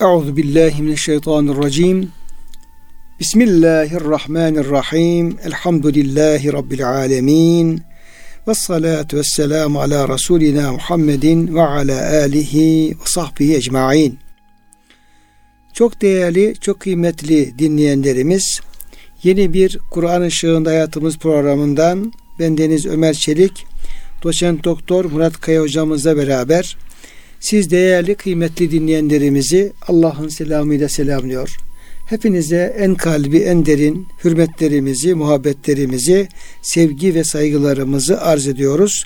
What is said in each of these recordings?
Euzu billahi mineşşeytanirracim. Bismillahirrahmanirrahim. Elhamdülillahi rabbil alamin. Ve salatu ve selamu ala Resulina Muhammedin ve ala alihi ve sahbihi ecmain. Çok değerli, çok kıymetli dinleyenlerimiz, yeni bir Kur'an Işığında Hayatımız programından ben Deniz Ömer Çelik, doçent doktor Murat Kaya hocamızla beraber siz değerli kıymetli dinleyenlerimizi Allah'ın selamıyla selamlıyor. Hepinize en kalbi en derin hürmetlerimizi, muhabbetlerimizi, sevgi ve saygılarımızı arz ediyoruz.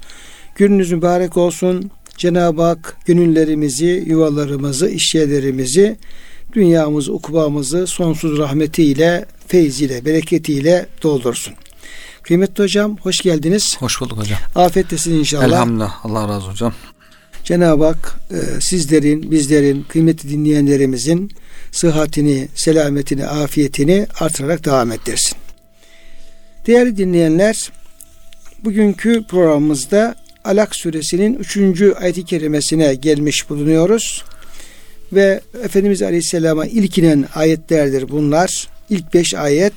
Gününüz mübarek olsun. Cenab-ı Hak gönüllerimizi, yuvalarımızı, işyerlerimizi, dünyamızı, ukbamızı sonsuz rahmetiyle, feyziyle, bereketiyle doldursun. Kıymetli hocam hoş geldiniz. Hoş bulduk hocam. Afiyettesin inşallah. Elhamdülillah. Allah razı olsun hocam. Cenab-ı Hak e, sizlerin, bizlerin, kıymetli dinleyenlerimizin sıhhatini, selametini, afiyetini artırarak devam ettirsin. Değerli dinleyenler, bugünkü programımızda Alak suresinin 3. ayet-i kerimesine gelmiş bulunuyoruz. Ve Efendimiz Aleyhisselam'a ilk inen ayetlerdir bunlar. İlk beş ayet.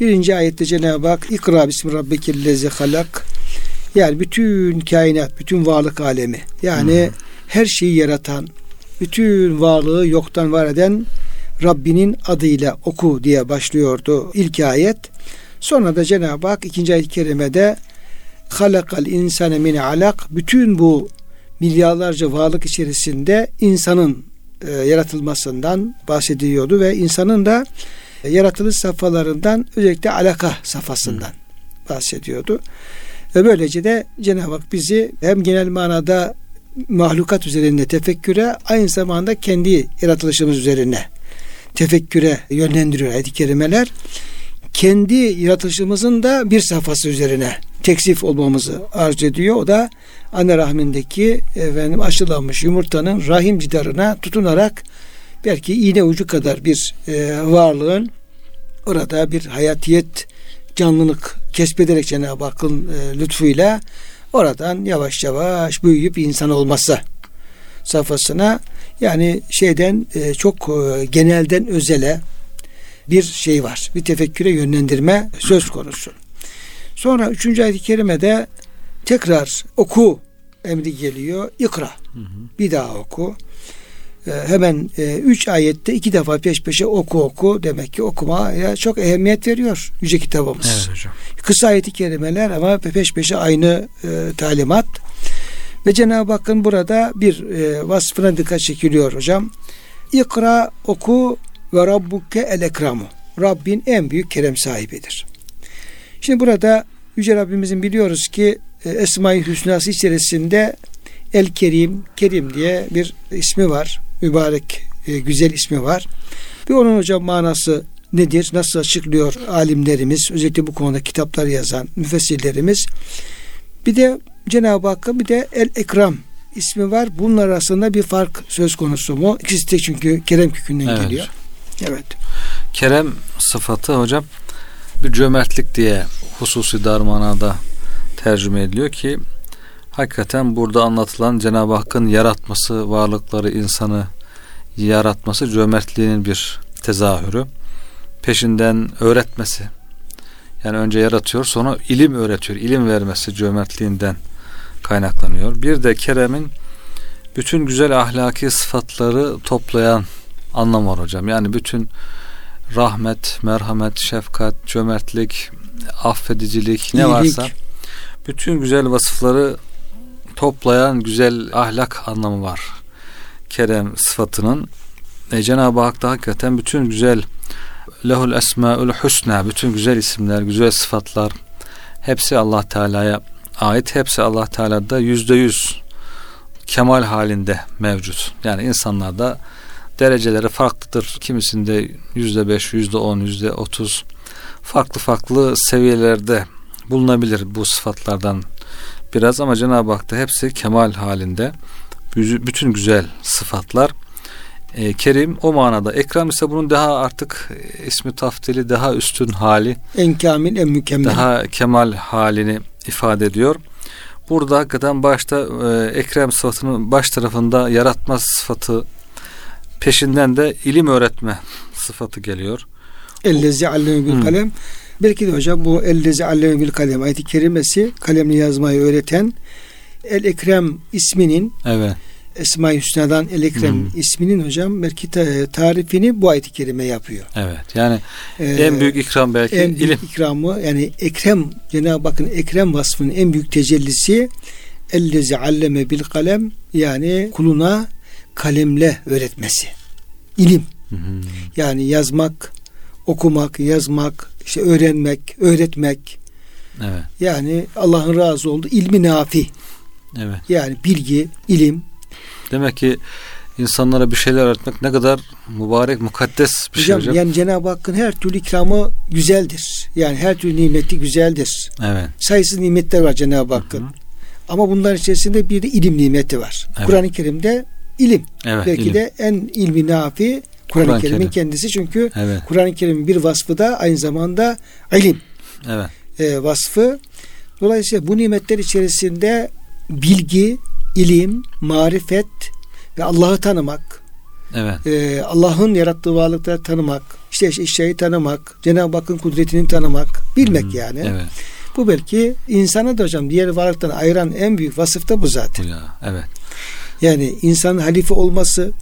Birinci ayette Cenab-ı Hak İkra bismi rabbikellezi halak yani bütün kainat, bütün varlık alemi yani hmm. her şeyi yaratan, bütün varlığı yoktan var eden Rabbinin adıyla oku diye başlıyordu ilk ayet. Sonra da Cenab-ı Hak ikinci ayet-i kerimede halakal insane min alak bütün bu milyarlarca varlık içerisinde insanın e, yaratılmasından bahsediyordu ve insanın da e, yaratılış safhalarından özellikle alaka safhasından bahsediyordu. Ve böylece de Cenab-ı Hak bizi hem genel manada mahlukat üzerinde tefekküre aynı zamanda kendi yaratılışımız üzerine tefekküre yönlendiriyor ayet-i kerimeler. Kendi yaratılışımızın da bir safhası üzerine teksif olmamızı arz ediyor. O da anne rahmindeki efendim aşılanmış yumurtanın rahim cidarına tutunarak belki iğne ucu kadar bir e, varlığın orada bir hayatiyet canlılık kesbederek Cenab-ı Hakk'ın e, lütfuyla oradan yavaş yavaş büyüyüp insan olması safhasına yani şeyden e, çok e, genelden özele bir şey var. Bir tefekküre yönlendirme söz konusu. Sonra üçüncü ayet-i kerimede tekrar oku emri geliyor. İkra. Hı hı. Bir daha oku. Ee, hemen e, üç ayette iki defa peş peşe oku oku demek ki okumaya çok ehemmiyet veriyor yüce kitabımız. Evet hocam. Kısa ayeti kerimeler ama peş peşe aynı e, talimat. Ve Cenab-ı Hakk'ın burada bir e, vasfına dikkat çekiliyor hocam. İkra oku ve rabbuke el ekramu. Rabbin en büyük kerem sahibidir. Şimdi burada Yüce Rabbimizin biliyoruz ki e, Esma-i Hüsnası içerisinde El Kerim, Kerim diye bir ismi var. Mübarek, e, güzel ismi var. Bir onun hocam manası nedir? Nasıl açıklıyor alimlerimiz? Özellikle bu konuda kitaplar yazan müfessirlerimiz. Bir de Cenab-ı Hakk'ın bir de El Ekram ismi var. Bunun arasında bir fark söz konusu mu? İkisi de çünkü Kerem kökünden evet. geliyor. Evet. Kerem sıfatı hocam bir cömertlik diye hususi darmanada tercüme ediliyor ki hakikaten burada anlatılan Cenab-ı Hakk'ın yaratması, varlıkları, insanı yaratması cömertliğinin bir tezahürü. Peşinden öğretmesi. Yani önce yaratıyor sonra ilim öğretiyor. İlim vermesi cömertliğinden kaynaklanıyor. Bir de Kerem'in bütün güzel ahlaki sıfatları toplayan anlam var hocam. Yani bütün rahmet, merhamet, şefkat, cömertlik, affedicilik ne İyilik. varsa bütün güzel vasıfları toplayan güzel ahlak anlamı var. Kerem sıfatının e, Cenab-ı Hak da hakikaten bütün güzel lehul esmaül husna bütün güzel isimler, güzel sıfatlar hepsi Allah Teala'ya ait. Hepsi Allah Teala'da yüzde yüz kemal halinde mevcut. Yani insanlarda dereceleri farklıdır. Kimisinde yüzde beş, yüzde on, yüzde otuz farklı farklı seviyelerde bulunabilir bu sıfatlardan biraz ama Cenab-ı Hak'ta hepsi kemal halinde bütün güzel sıfatlar e, Kerim o manada. Ekram ise bunun daha artık e, ismi taftili daha üstün hali. En kamil en mükemmel. Daha kemal halini ifade ediyor. Burada hakikaten başta e, Ekrem sıfatının baş tarafında yaratma sıfatı Peşinden de ilim öğretme sıfatı geliyor. Ellezi alleme bil kalem. Belki de hocam bu ellezi alleme bil kalem ayeti kerimesi kalemle yazmayı öğreten El Ekrem isminin Evet. Esma-i Hüsna'dan El Ekrem Hmm. isminin hocam belki ta- tarifini bu ayet-i kerime yapıyor. Evet. Yani Ee, en büyük ikram belki en büyük ilim. ikramı yani Ekrem Cenab-ı Hakk'ın Ekrem vasfının en büyük tecellisi ellezi alleme bil kalem yani kuluna kalemle öğretmesi. İlim. Hı. Yani yazmak, okumak, yazmak, işte öğrenmek, öğretmek. Evet. Yani Allah'ın razı olduğu ilmi nafi. Evet. Yani bilgi, ilim. Demek ki insanlara bir şeyler öğretmek ne kadar mübarek, mukaddes bir hocam, şey hocam. yani Cenab-ı Hakk'ın her türlü ikramı güzeldir. Yani her türlü nimeti güzeldir. Evet. Sayısız nimetler var Cenab-ı Hakk'ın. Hı hı. Ama bunların içerisinde bir de ilim nimeti var. Evet. Kur'an-ı Kerim'de ilim. Evet. Belki ilim. de en ilmi nafi Kur'an-ı Kur'an-ı Kerim'in Kerim. kendisi. Çünkü Evet. Kur'an-ı Kerim'in bir vasfı da aynı zamanda ilim Evet. e, vasfı. Dolayısıyla bu nimetler içerisinde bilgi, ilim, marifet ve Allah'ı tanımak, Evet. e, Allah'ın yarattığı varlıkları tanımak, işte eşyayı tanımak, Cenab-ı Hakk'ın kudretini tanımak, bilmek Hı. yani. Evet. Bu belki insanı da hocam diğer varlıktan ayıran en büyük vasıf da bu zaten. Ya. Evet. Yani insanın halife olması,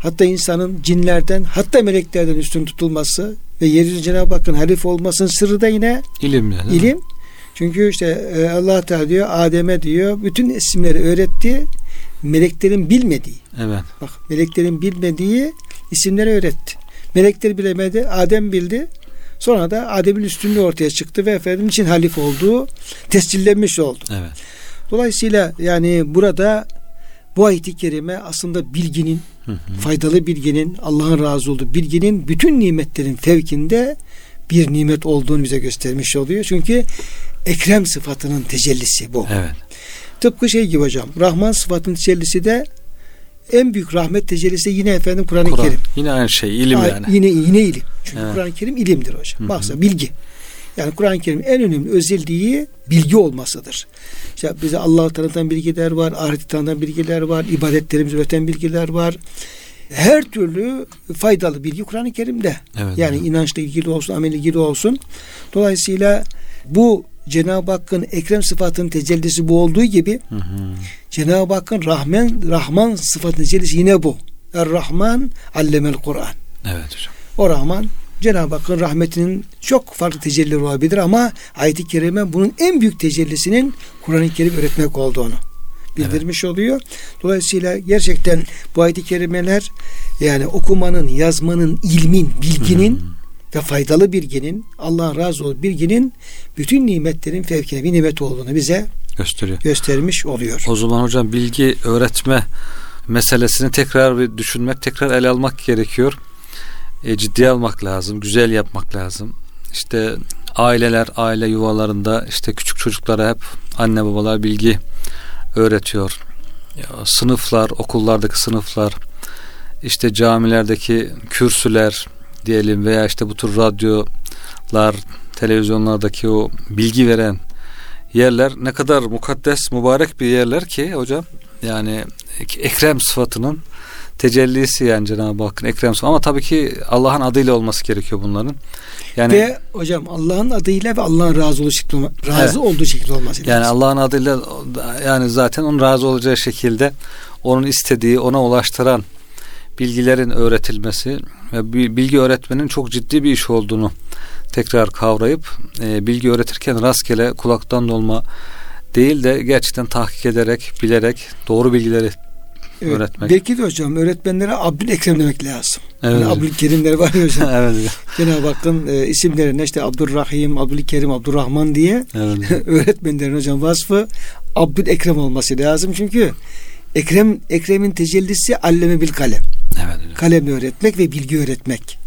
hatta insanın cinlerden, hatta meleklerden üstün tutulması ve yeryüzünde Cenab-ı Hakk'ın halife olmasının sırrı da yine İlim ya. değil mi? ilim. Çünkü işte e, Allah Teala diyor Adem'e diyor bütün isimleri öğretti. Meleklerin bilmediği. Evet. Bak meleklerin bilmediği isimleri öğretti. Melekler bilemedi. Adem bildi. Sonra da Adem'in üstünlüğü ortaya çıktı ve efendim için halife olduğu tescillenmiş oldu. Evet. Dolayısıyla yani burada bu ayet-i kerime aslında bilginin, Hı hı. faydalı bilginin, Allah'ın razı olduğu bilginin bütün nimetlerin fevkinde bir nimet olduğunu bize göstermiş oluyor. Çünkü ekrem sıfatının tecellisi bu. Evet. Tıpkı şey gibi hocam. Rahman sıfatının tecellisi de en büyük rahmet tecellisi yine efendim Kur'an-ı Kur'an. Kerim. Yine aynı şey. ilim yani. Yine yine ilim. Çünkü Evet. Kur'an-ı Kerim ilimdir hocam. Baksa bilgi. Yani Kur'an-ı Kerim'in en önemli özelliği bilgi olmasıdır. İşte bize Allah'ı tanıtan bilgiler var, ahireti tanıtan bilgiler var, ibadetlerimizi öğreten bilgiler var. Her türlü faydalı bilgi Kur'an-ı Kerim'de. Evet. Yani evet. inançla ilgili olsun, amel ilgili olsun. Dolayısıyla bu Cenab-ı Hakk'ın ekrem sıfatının tecellisi bu olduğu gibi Hı hı. Cenab-ı Hakk'ın Rahman Rahman sıfatının tecellisi yine bu. Er-Rahman allemel Kur'an. Evet hocam. O Rahman Cenab-ı Hakk'ın rahmetinin çok farklı tecellileri olabilir ama ayet-i kerime bunun en büyük tecellisinin Kur'an-ı Kerim öğretmek olduğunu bildirmiş oluyor. Dolayısıyla gerçekten bu ayet-i kerimeler yani okumanın, yazmanın, ilmin, bilginin ve faydalı bilginin, Allah'ın razı olduğu bilginin bütün nimetlerin fevkine bir nimet olduğunu bize Gösteriyor. göstermiş oluyor. O zaman hocam bilgi öğretme meselesini tekrar bir düşünmek, tekrar ele almak gerekiyor. E, ciddiye almak lazım, güzel yapmak lazım. İşte aileler, aile yuvalarında işte küçük çocuklara hep anne babalar bilgi öğretiyor. Ya, sınıflar, okullardaki sınıflar, işte camilerdeki kürsüler diyelim veya işte bu tür radyolar, televizyonlardaki o bilgi veren yerler ne kadar mukaddes, mübarek bir yerler ki hocam. Yani ekrem sıfatının tecellisi yani Cenab-ı Hakk'ın ekrem. Ama tabii ki Allah'ın adıyla olması gerekiyor bunların. Yani ve hocam Allah'ın adıyla ve Allah'ın razı olduğu şekilde razı Evet. olduğu şekilde olması yani lazım. Allah'ın adıyla yani zaten onun razı olacağı şekilde onun istediği, ona ulaştıran bilgilerin öğretilmesi ve bi- bilgi öğretmenin çok ciddi bir iş olduğunu tekrar kavrayıp e, bilgi öğretirken rastgele kulaktan dolma değil de gerçekten tahkik ederek, bilerek doğru bilgileri Evet, öğretmek. Belki de hocam öğretmenlere Abdülekrem demek lazım. Evet. Yani Abdülkerimler var ya hocam. evet. Cenab-ı Hakk'ın e, isimlerine işte Abdurrahim, Abdülkerim, Abdurrahman diye evet. öğretmenlerin hocam vasfı Abdülekrem olması lazım. Çünkü Ekrem Ekrem'in tecellisi alleme bil kalem. Evet. hocam. Kalemle öğretmek ve bilgi öğretmek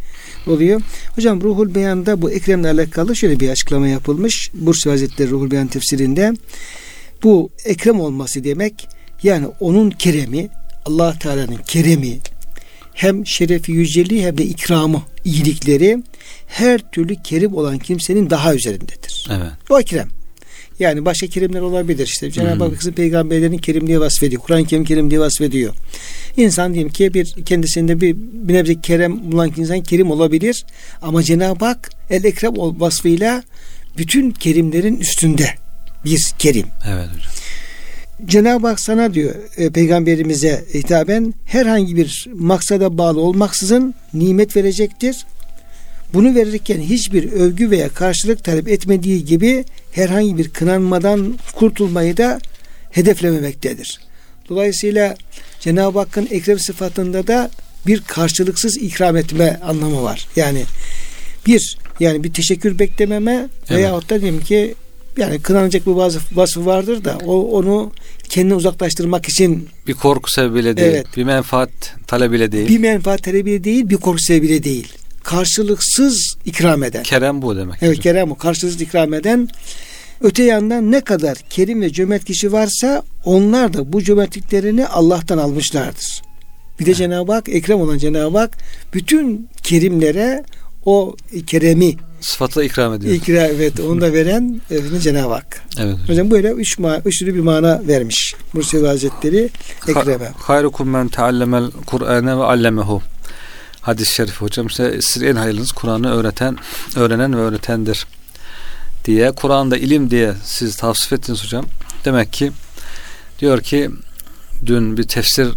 oluyor. Hocam Ruhul Beyan'da bu Ekrem'le alakalı şöyle bir açıklama yapılmış. Bursa Hazretleri Ruhul Beyan tefsirinde bu Ekrem olması demek yani onun keremi Allah Teala'nın keremi hem şerefi yüceliği hem de ikramı iyilikleri her türlü kerim olan kimsenin daha üzerindedir. Evet. O kerem. Yani başka kerimler olabilir işte. Cenab-ı. Hak kızı peygamberlerin kerimliği vasfediyor. Kur'an-ı Kerim kerimliği vasfediyor. İnsan diyeyim ki bir kendisinde bir, bir nebze kerem bulan insan kerim olabilir. Ama Cenab-ı Hak el ekrem vasfıyla bütün kerimlerin üstünde bir kerim. Evet hocam. Cenab-ı Hak sana diyor e, peygamberimize hitaben herhangi bir maksada bağlı olmaksızın nimet verecektir. Bunu verirken hiçbir övgü veya karşılık talep etmediği gibi herhangi bir kınanmadan kurtulmayı da hedeflememektedir. Dolayısıyla Cenab-ı Hakk'ın ekrem sıfatında da bir karşılıksız ikram etme anlamı var. Yani bir yani bir teşekkür beklememe evet. veyahut da diyelim ki yani kınanacak bir vasıf, vasfı vardır da o onu kendini uzaklaştırmak için bir korku sebebiyle değil, evet, bir menfaat talebiyle değil. Bir menfaat talebiyle değil, bir korku sebebiyle değil. Karşılıksız ikram eden. Kerem bu demek. Evet, kerem bu. Karşılıksız ikram eden. Öte yandan ne kadar kerim ve cömert kişi varsa onlar da bu cömertliklerini Allah'tan almışlardır. Bir de evet. Cenab-ı Hak, ekrem olan Cenab-ı Hak bütün kerimlere o keremi sıfatla ikram ediyor. İkram evet onu da veren e, Cenab-ı Hak. Evet. Hocam böyle üç ma üçlü bir mana vermiş Musevi Hazretleri Ekrem'e. Hayrukum men teallemel Kur'ane ve allemehu. Hadis-i şerif hocam işte siz en hayırlınız Kur'an'ı öğreten, öğrenen ve öğretendir diye Kur'an'da ilim diye siz tavsif ettiniz hocam. Demek ki diyor ki dün bir tefsir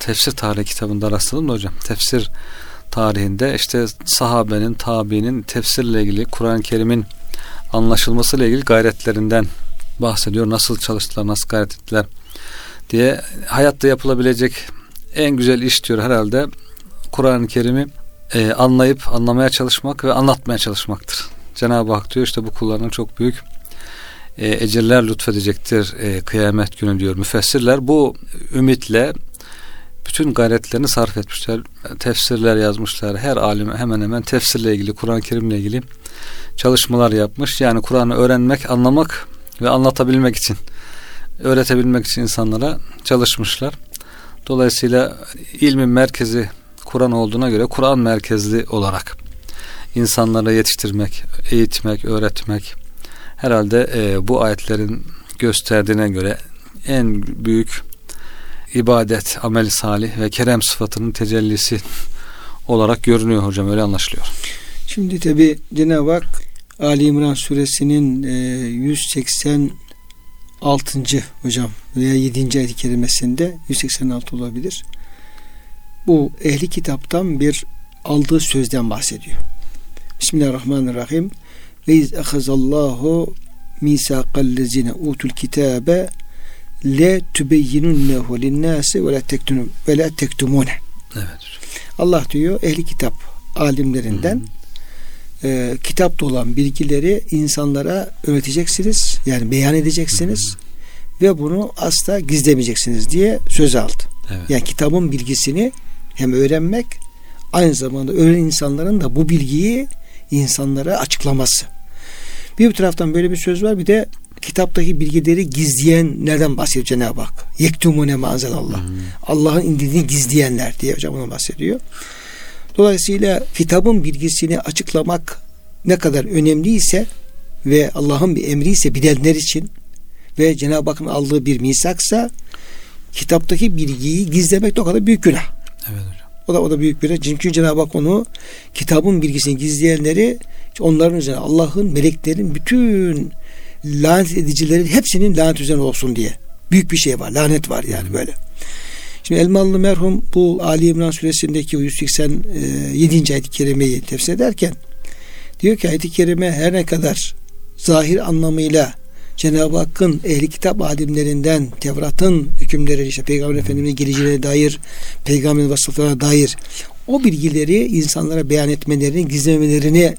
tefsir tarihi kitabında rastladım da hocam. Tefsir tarihinde işte sahabenin, tabiinin tefsirle ilgili Kur'an-ı Kerim'in anlaşılmasıyla ilgili gayretlerinden bahsediyor. Nasıl çalıştılar, nasıl gayret ettiler diye hayatta yapılabilecek en güzel iş diyor herhalde Kur'an-ı Kerim'i e, anlayıp anlamaya çalışmak ve anlatmaya çalışmaktır. Cenab-ı Hak diyor işte bu kullarına çok büyük e, ecirler lütfedecektir e, kıyamet günü diyor müfessirler. Bu ümitle bütün gayretlerini sarf etmişler. Tefsirler yazmışlar. Her alim hemen hemen tefsirle ilgili, Kur'an-ı Kerim'le ilgili çalışmalar yapmış. Yani Kur'an'ı öğrenmek, anlamak ve anlatabilmek için, öğretebilmek için insanlara çalışmışlar. Dolayısıyla ilmin merkezi Kur'an olduğuna göre Kur'an merkezli olarak insanlara yetiştirmek, eğitmek, öğretmek herhalde e, bu ayetlerin gösterdiğine göre en büyük ibadet, amel salih ve kerem sıfatının tecellisi olarak görünüyor hocam öyle anlaşılıyor. Şimdi tabi Cenab-ı Hak Ali İmran suresinin e, 186. hocam veya 7. ayet-i kerimesinde 186 olabilir. Bu ehli kitaptan bir aldığı sözden bahsediyor. Bismillahirrahmanirrahim. Ve iz ehazallahu misaqallezine utul kitabe le tübeyyinunnehu linnâsi ve la tektunun ve la tektumune. Evet. Allah diyor ehli kitap alimlerinden e, kitapta olan bilgileri insanlara öğreteceksiniz. Yani beyan edeceksiniz. Hı hı. Ve bunu asla gizlemeyeceksiniz diye söz aldı. Evet. Yani kitabın bilgisini hem öğrenmek aynı zamanda öğrenen insanların da bu bilgiyi insanlara açıklaması. Bir taraftan böyle bir söz var bir de kitaptaki bilgileri gizleyenlerden bahsediyor Cenab-ı Hak. Yektumune mazelallah. Hmm. Allah'ın indirdiğini gizleyenler diye hocam bunu bahsediyor. Dolayısıyla kitabın bilgisini açıklamak ne kadar önemliyse ve Allah'ın bir emri ise bilenler için ve Cenab-ı Hakk'ın aldığı bir misaksa kitaptaki bilgiyi gizlemek de o kadar büyük günah. Evet hocam. O da o da büyük bir çünkü Cenab-ı Hak onu kitabın bilgisini gizleyenleri onların üzerine Allah'ın meleklerin bütün lanet edicilerin hepsinin lanet üzerine olsun diye. Büyük bir şey var. Lanet var yani böyle. Şimdi Elmalı merhum bu Ali İmran suresindeki 187. ayet-i kerimeyi tefsir ederken diyor ki ayet-i kerime her ne kadar zahir anlamıyla Cenab-ı Hakk'ın ehli kitap alimlerinden Tevrat'ın hükümleri işte Peygamber Efendimiz'in geleceğine dair Peygamberin vasıflarına dair o bilgileri insanlara beyan etmelerini gizlemelerini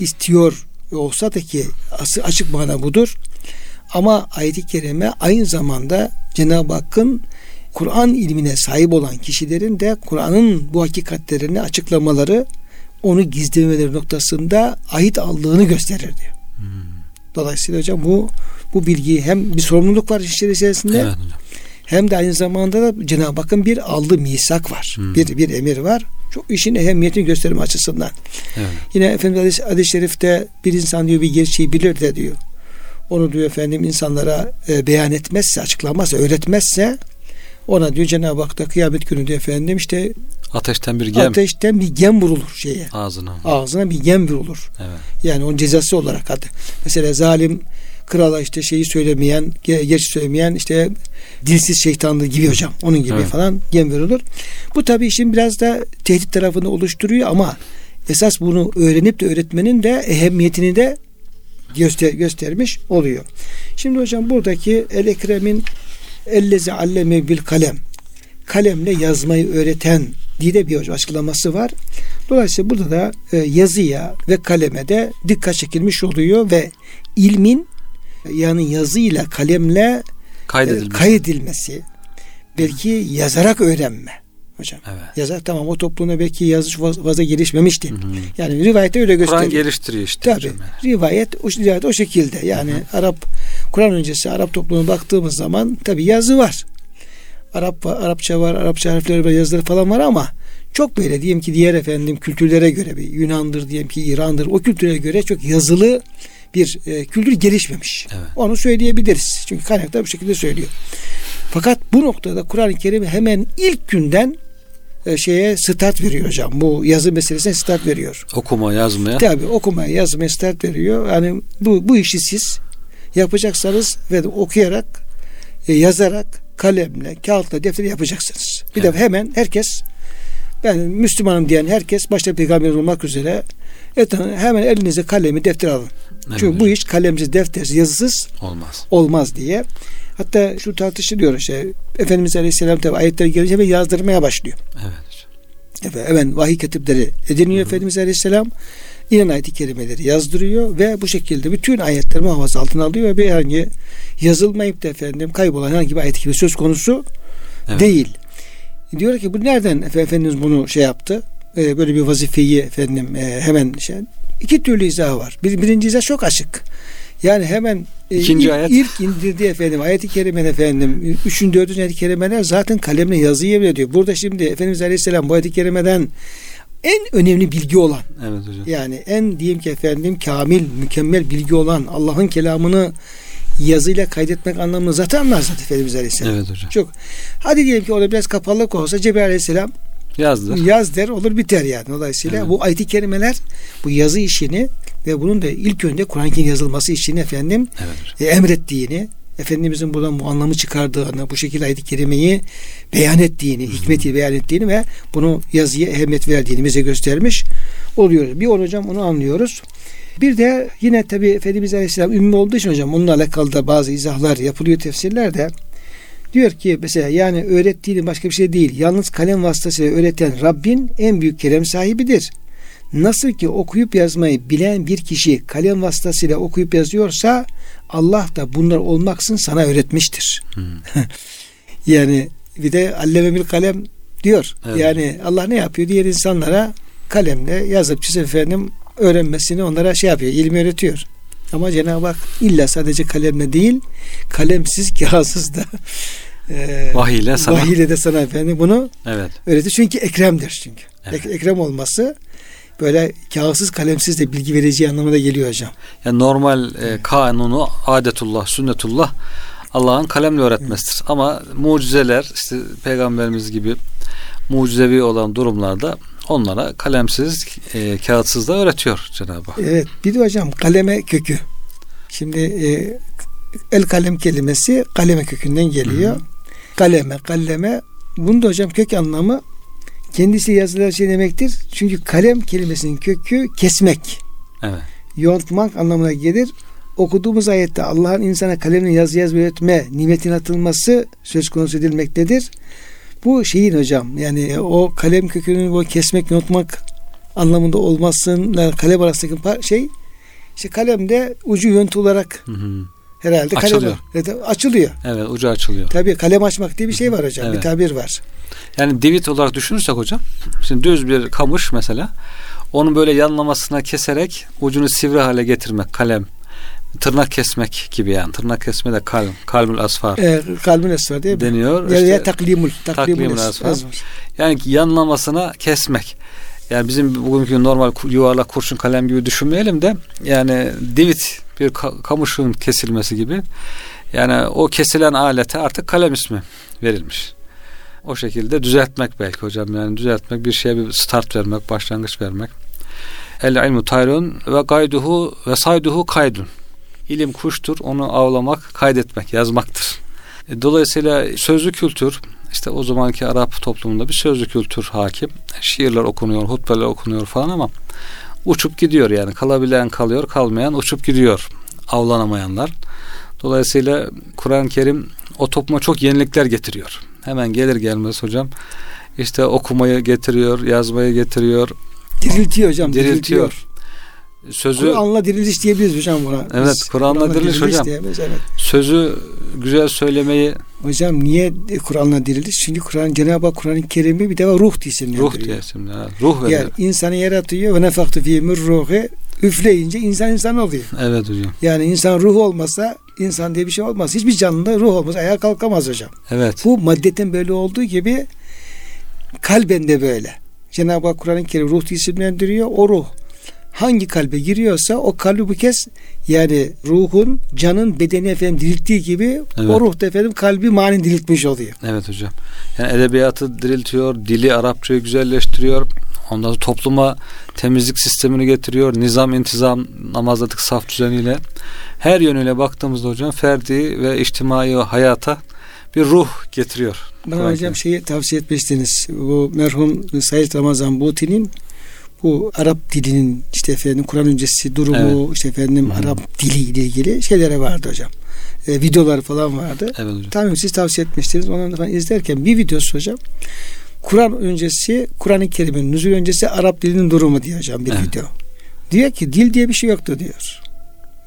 istiyor olsa da ki açık mana budur. Ama ayet-i kerime aynı zamanda Cenab-ı Hakk'ın Kur'an ilmine sahip olan kişilerin de Kur'an'ın bu hakikatlerini açıklamaları onu gizlemeleri noktasında ait aldığını gösterir diyor. Hmm. Dolayısıyla hocam bu bu bilgiyi hem bir sorumluluk var işler içerisinde evet, hem de aynı zamanda da Cenab-ı Hakk'ın bir aldığı misak var. Hmm. Bir bir emir var. Çok işin ehemmiyetini gösterme açısından. Evet. Yine Efendimiz hadis-i şerifte bir insan diyor bir gerçeği bilir de diyor. Onu diyor efendim insanlara e, beyan etmezse, açıklamazsa, öğretmezse Ona diyor Cenab-ı Hak da kıyamet günü de efendim işte ateşten bir gem ateşten bir gem vurulur şeye. Ağzına. Ağzına bir gem vurulur. Evet. Yani onun cezası olarak adı. Mesela zalim krala işte şeyi söylemeyen, geç söylemeyen işte dilsiz şeytanlığı gibi hocam. Onun gibi evet. falan gem verilir. Bu tabii işin biraz da tehdit tarafını oluşturuyor ama esas bunu öğrenip de öğretmenin de ehemmiyetini de göster göstermiş oluyor. Şimdi hocam buradaki El Ekrem'in ellezi alleme bil kalem kalemle yazmayı öğreten diye de bir açıklaması var. Dolayısıyla burada da e, yazıya ve kaleme de dikkat çekilmiş oluyor ve ilmin yani yazıyla kalemle kaydedilmesi, kaydedilmesi belki yazarak öğrenme hocam. Evet. Yazar tamam o toplumda belki yazış fazla gelişmemişti. Hı hı. Yani rivayette öyle gösteriyor. Kur'an geliştiriyor işte. Tabii. Yani. Rivayet, o, rivayet o şekilde. Yani hı hı. Arap Kur'an öncesi Arap toplumuna baktığımız zaman tabii yazı var. Arap var, Arapça var, Arapça harfleri ve yazıları falan var ama çok böyle diyelim ki diğer efendim kültürlere göre bir Yunan'dır diyelim ki İran'dır o kültüre göre çok yazılı bir e, kültür gelişmemiş. Evet. Onu söyleyebiliriz. Çünkü kaynaklar bu şekilde söylüyor. Fakat bu noktada Kur'an-ı Kerim hemen ilk günden e, şeye start veriyor hocam. Bu yazı meselesine start veriyor. Okuma, yazmaya. Tabii okumaya, yazmaya start veriyor. Yani bu, bu işi siz yapacaksanız ve de okuyarak, e, yazarak, kalemle, kağıtla, defter yapacaksınız. Bir evet. de hemen herkes ben Müslümanım diyen herkes başta peygamber olmak üzere hemen elinize kalemi defter alın. Evet, Çünkü bu iş kalemsiz, deftersiz, yazısız olmaz. Olmaz diye. Hatta şu tartışılıyor işte Efendimiz Aleyhisselam tabi ayetler gelince ve yazdırmaya başlıyor. Evet. Evet, hemen vahiy katipleri ediniyor Hı. Efendimiz Aleyhisselam. İnan ayeti kerimeleri yazdırıyor ve bu şekilde bütün ayetleri muhafaza altına alıyor ve bir herhangi yazılmayıp da efendim kaybolan herhangi bir ayet gibi söz konusu evet. değil. Diyor ki bu nereden Efendimiz bunu şey yaptı? Ee, böyle bir vazifeyi efendim e, hemen şey iki türlü izah var. Bir, birinci izah çok açık. Yani hemen e, İkinci ilk, ayet. ilk indirdiği efendim ayet-i kerime efendim üçüncü dördüncü ayet-i kerimeler zaten kalemle yazıyı diyor. Burada şimdi Efendimiz Aleyhisselam bu ayet-i kerimeden en önemli bilgi olan evet hocam. yani en diyeyim ki efendim kamil mükemmel bilgi olan Allah'ın kelamını yazıyla kaydetmek anlamını zaten anlar zaten Efendimiz Aleyhisselam. Evet hocam. Çok. Hadi diyelim ki orada biraz kapalılık olsa Cebrail Aleyhisselam yazdır. Yaz der olur biter yani. Dolayısıyla evet. bu ayet-i kerimeler bu yazı işini ve bunun da ilk önce Kur'an-ı yazılması işini efendim evet. e, emrettiğini Efendimizin buradan bu anlamı çıkardığını, bu şekilde ayet-i kerimeyi beyan ettiğini, Hı-hı. hikmeti beyan ettiğini ve bunu yazıya ehemmiyet verdiğini bize göstermiş oluyoruz. Bir on hocam onu anlıyoruz. Bir de yine tabi Efendimiz Aleyhisselam ümmi olduğu için hocam onunla alakalı da bazı izahlar yapılıyor tefsirlerde. Diyor ki mesela yani öğrettiğini başka bir şey değil. Yalnız kalem vasıtasıyla öğreten Rabbin en büyük kerem sahibidir. Nasıl ki okuyup yazmayı bilen bir kişi kalem vasıtasıyla okuyup yazıyorsa Allah da bunlar olmaksın sana öğretmiştir. Hmm. yani bir de alleme kalem diyor. Evet. Yani Allah ne yapıyor? Diğer insanlara kalemle yazıp çizip efendim öğrenmesini onlara şey yapıyor. ilim öğretiyor. Ama Cenab-ı Hak illa sadece kalemle değil kalemsiz kağıtsız da e, vahiyle sana vahiyle de sana efendim bunu evet. öğretir. Çünkü ekremdir çünkü. Evet. Ekrem olması böyle kağıtsız kalemsiz de bilgi vereceği anlamına geliyor hocam. Yani normal e, kanunu adetullah, sünnetullah Allah'ın kalemle öğretmesidir. Ama mucizeler işte peygamberimiz gibi mucizevi olan durumlarda onlara kalemsiz, e, kağıtsız da öğretiyor Cenab-ı Hak. Evet. Bir de hocam kaleme kökü. Şimdi e, el kalem kelimesi kaleme kökünden geliyor. Hı-hı. Kaleme, kaleme. Bunda hocam kök anlamı kendisi yazılan şey demektir. Çünkü kalem kelimesinin kökü kesmek. Evet. Yontmak anlamına gelir. Okuduğumuz ayette Allah'ın insana kalemle yazı yazma öğretme nimetin atılması söz konusu edilmektedir. Bu şeyin hocam yani o kalem kökünün o kesmek, yontmak anlamında olmasın kalem arasındaki şey işte kalemde ucu yöntü olarak hı hı. herhalde açılıyor. kalem açılıyor. Evet ucu açılıyor. Tabii kalem açmak diye bir şey var hocam. Evet. Bir tabir var. Yani divit olarak düşünürsek hocam şimdi düz bir kamış mesela onun böyle yanlamasına keserek ucunu sivri hale getirmek kalem tırnak kesmek gibi yani tırnak kesme de kalm kalbül asfar e, kalbül asfar mi? deniyor. Ya, işte, ya taklimul taklimul, taklimul asfar. Yani yanlamasına kesmek. Yani bizim bugünkü normal yuvarlak kurşun kalem gibi düşünmeyelim de yani divit bir kamışın kesilmesi gibi. Yani o kesilen alete artık kalem ismi verilmiş. O şekilde düzeltmek belki hocam yani düzeltmek bir şeye bir start vermek, başlangıç vermek. El ilmu tayrun ve gayduhu ve sayduhu kaydun. İlim kuştur, onu avlamak, kaydetmek, yazmaktır. E, dolayısıyla sözlü kültür, işte o zamanki Arap toplumunda bir sözlü kültür hakim. Şiirler okunuyor, hutbeler okunuyor falan ama uçup gidiyor yani. Kalabilen kalıyor, kalmayan uçup gidiyor. Avlanamayanlar. Dolayısıyla Kur'an-ı Kerim o topluma çok yenilikler getiriyor. Hemen gelir gelmez hocam işte okumayı getiriyor, yazmayı getiriyor. Diriltiyor hocam. Diriltiyor. diriltiyor sözü Kur'an'la diriliş diyebiliriz hocam buna. Evet, Kur'an'la Kur diriliş, diriliş hocam. Diyemeyiz, evet. Sözü güzel söylemeyi Hocam niye Kur'an'la diriliş? Çünkü Kur'an Cenab-ı Hak Kur'an'ın Kerimi bir defa ruh isimlendiriyor. Ruh diye isimlendiriyor. Ruh verir. Yani insanı yaratıyor ve nefaktu fî ruhi üfleyince insan insan oluyor. Evet hocam. Yani insan ruh olmasa insan diye bir şey olmaz. Hiçbir canlıda ruh olmaz. Ayağa kalkamaz hocam. Evet. Bu maddeten böyle olduğu gibi kalben de böyle. Cenab-ı Hak Kur'an-ı Kerim ruh diye isimlendiriyor. O ruh hangi kalbe giriyorsa o kalbi bu kez yani ruhun canın bedeni efendim dirilttiği gibi evet. o ruh da efendim kalbi mani diriltmiş oluyor. Evet hocam. Yani edebiyatı diriltiyor, dili Arapçayı güzelleştiriyor. Ondan sonra topluma temizlik sistemini getiriyor. Nizam, intizam, namazladık saf düzeniyle. Her yönüyle baktığımızda hocam ferdi ve içtimai hayata bir ruh getiriyor. Bana hocam şeyi tavsiye etmiştiniz. Bu merhum Said Ramazan Buti'nin bu Arap dilinin işte efendim Kur'an öncesi durumu evet. işte efendim Hı-hı. Arap dili ile ilgili şeylere vardı hocam. E, videolar falan vardı. Evet hocam. Tamam siz tavsiye etmiştiniz. Onu falan izlerken bir videosu hocam. Kur'an öncesi, Kur'an-ı Kerim'in nüzul öncesi Arap dilinin durumu diyor hocam bir evet. video. Diyor ki dil diye bir şey yoktu diyor.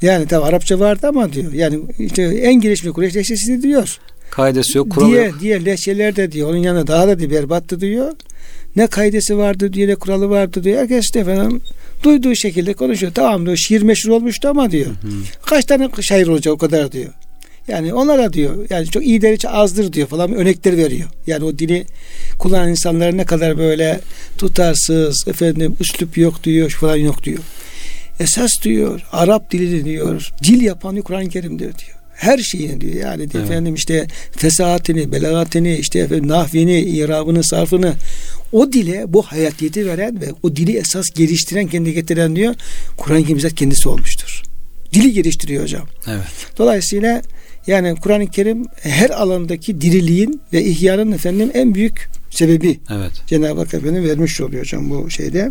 Yani tabi Arapça vardı ama diyor. Yani işte en gelişmiş Kureyş lehçesi diyor. Kaidesi yok, kuralı diğer, yok. Diğer lehçeler de diyor. Onun yanında daha da diyor, berbattı diyor. Ne kaidesi vardı diye ne kuralı vardı diyor. Herkes de efendim duyduğu şekilde konuşuyor. Tamam diyor şiir meşhur olmuştu ama diyor. Hı hı. Kaç tane şair olacak o kadar diyor. Yani onlara diyor yani çok iyi hiç azdır diyor falan örnekler veriyor. Yani o dili kullanan insanlar ne kadar böyle tutarsız efendim üslup yok diyor falan yok diyor. Esas diyor Arap dili diyor dil yapan Kur'an-ı Kerim'dir diyor her şeyini diyor. Yani evet. efendim işte fesahatini, belagatini, işte efendim nahvini, irabını, sarfını o dile bu hayatiyeti veren ve o dili esas geliştiren, kendi getiren diyor. Kur'an-ı Kerim kendisi olmuştur. Dili geliştiriyor hocam. Evet. Dolayısıyla yani Kur'an-ı Kerim her alandaki diriliğin ve ihyanın efendim en büyük sebebi. Evet. Cenab-ı Hak efendim vermiş oluyor hocam bu şeyde.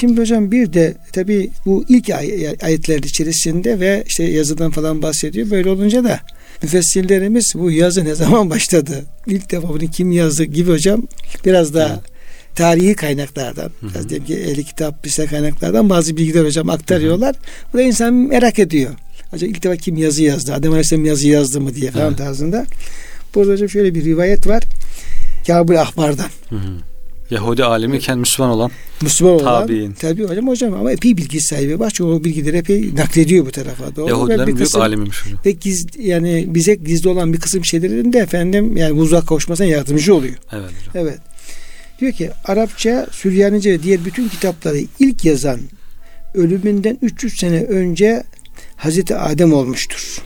Şimdi hocam bir de tabi bu ilk ay- ayetler içerisinde ve işte yazıdan falan bahsediyor. Böyle olunca da müfessirlerimiz bu yazı ne zaman başladı? İlk defa bunu kim yazdı gibi hocam biraz daha evet. tarihi kaynaklardan, biraz diyelim ki ehli kitap, bize kaynaklardan bazı bilgiler hocam aktarıyorlar. Hı. Bu da insan merak ediyor. Acaba ilk defa kim yazı yazdı? Adem Aleyhisselam yazı yazdı mı diye falan evet. tarzında. Burada hocam şöyle bir rivayet var. Kabul Ahbar'dan. Hı hı. Yahudi alemi iken Müslüman olan Müslüman olan tabi'in. Tabi hocam hocam ama epey bilgi sahibi var. Çünkü o bilgileri epey naklediyor bu tarafa. Doğru. Yahudilerin büyük kısım, alimiymiş hocam. Ve giz, yani bize gizli olan bir kısım şeylerin de efendim yani uzak kavuşmasına yardımcı oluyor. Evet hocam. Evet. Diyor ki Arapça, Süryanice ve diğer bütün kitapları ilk yazan ölümünden 300 sene önce Hazreti Adem olmuştur.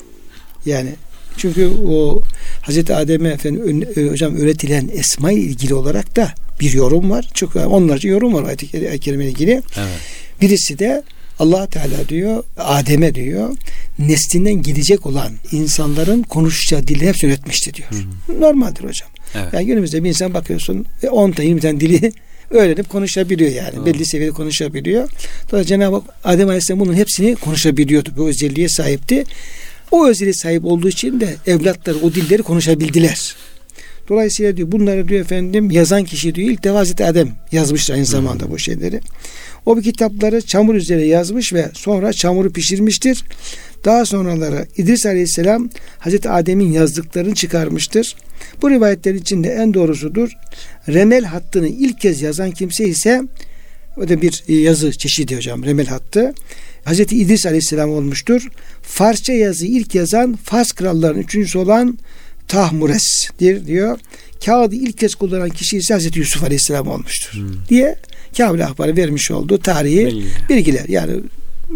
Yani çünkü o Hazreti Adem'e efendim hocam öğretilen esma ile ilgili olarak da bir yorum var. Çok onlarca yorum var ayet-i kerime ilgili. Evet. Birisi de Allah Teala diyor Adem'e diyor neslinden gidecek olan insanların konuşacağı dili hepsi öğretmişti diyor. Hı. Normaldir hocam. Evet. Yani günümüzde bir insan bakıyorsun 10 tane 20 tane dili öğrenip konuşabiliyor yani. Hı. Belli seviyede konuşabiliyor. Dolayısıyla Cenab-ı Hak Adem Aleyhisselam bunun hepsini konuşabiliyordu. Bu özelliğe sahipti. O özelliğe sahip olduğu için de evlatları o dilleri konuşabildiler. Dolayısıyla diyor bunları diyor efendim yazan kişi diyor ilk defa Hazreti Adem yazmıştır aynı zamanda bu şeyleri. O bir kitapları çamur üzerine yazmış ve sonra çamuru pişirmiştir. Daha sonraları İdris Aleyhisselam Hazreti Adem'in yazdıklarını çıkarmıştır. Bu rivayetlerin içinde en doğrusudur. Remel hattını ilk kez yazan kimse ise o da bir yazı çeşidi hocam remel hattı. Hazreti İdris Aleyhisselam olmuştur. Farsça yazı ilk yazan Fars krallarının üçüncüsü olan tahmuresdir diyor. Kağıdı ilk kez kullanan kişi ise Hazreti Yusuf Aleyhisselam olmuştur. Hmm. Diye Kabil Ahbar'ı vermiş olduğu tarihi Bilgi. bilgiler. Yani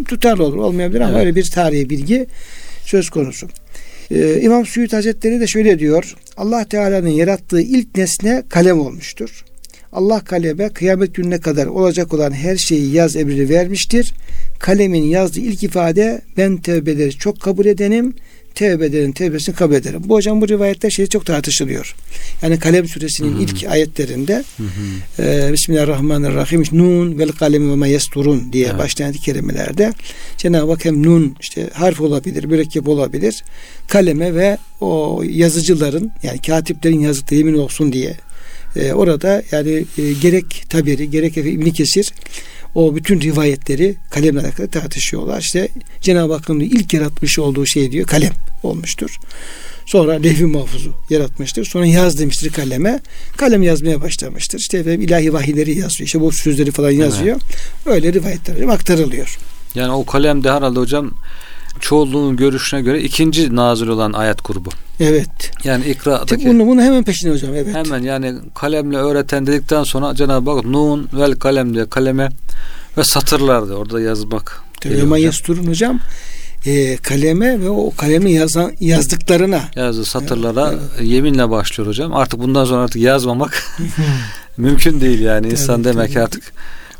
tutarlı olur olmayabilir ama evet. öyle bir tarihi bilgi söz konusu. Ee, İmam Suyut Hazretleri de şöyle diyor. Allah Teala'nın yarattığı ilk nesne kalem olmuştur. Allah kaleme kıyamet gününe kadar olacak olan her şeyi yaz emrini vermiştir. Kalemin yazdığı ilk ifade ben tevbeleri çok kabul edenim tevbe ederim, tevbesini kabul ederim. Bu hocam bu rivayetler şey çok tartışılıyor. Yani Kalem suresinin hı hı. ilk ayetlerinde hı hı. E, Bismillahirrahmanirrahim Nun vel kalemi ve ma yesturun diye evet. başlayan kelimelerde Cenab-ı Hak hem nun işte harf olabilir, mürekkep olabilir. Kaleme ve o yazıcıların yani katiplerin yazdığı yemin olsun diye e, orada yani e, gerek tabiri gerek İbn Kesir o bütün rivayetleri kalemle alakalı tartışıyorlar. İşte Cenab-ı Hakk'ın ilk yaratmış olduğu şey diyor kalem olmuştur. Sonra levh-i mahfuzu yaratmıştır. Sonra yaz demiştir kaleme. Kalem yazmaya başlamıştır. İşte efendim ilahi vahiyleri yazıyor. İşte bu sözleri falan yazıyor. Evet. Öyle rivayetler aktarılıyor. Yani o kalem de herhalde hocam çoğunluğun görüşüne göre ikinci nazil olan ayet grubu. Evet. Yani ikra'daki. Bunu, bunu hemen peşine hocam. Evet. Hemen yani kalemle öğreten dedikten sonra Cenab-ı Hak nun vel kalem diye kaleme ve satırlardı orada yazmak. Ama yasturun hocam e, kaleme ve o kalemi yazan yazdıklarına yazdı satırlara evet. yeminle başlıyor hocam. Artık bundan sonra artık yazmamak mümkün değil yani insan tabii, demek tabii. artık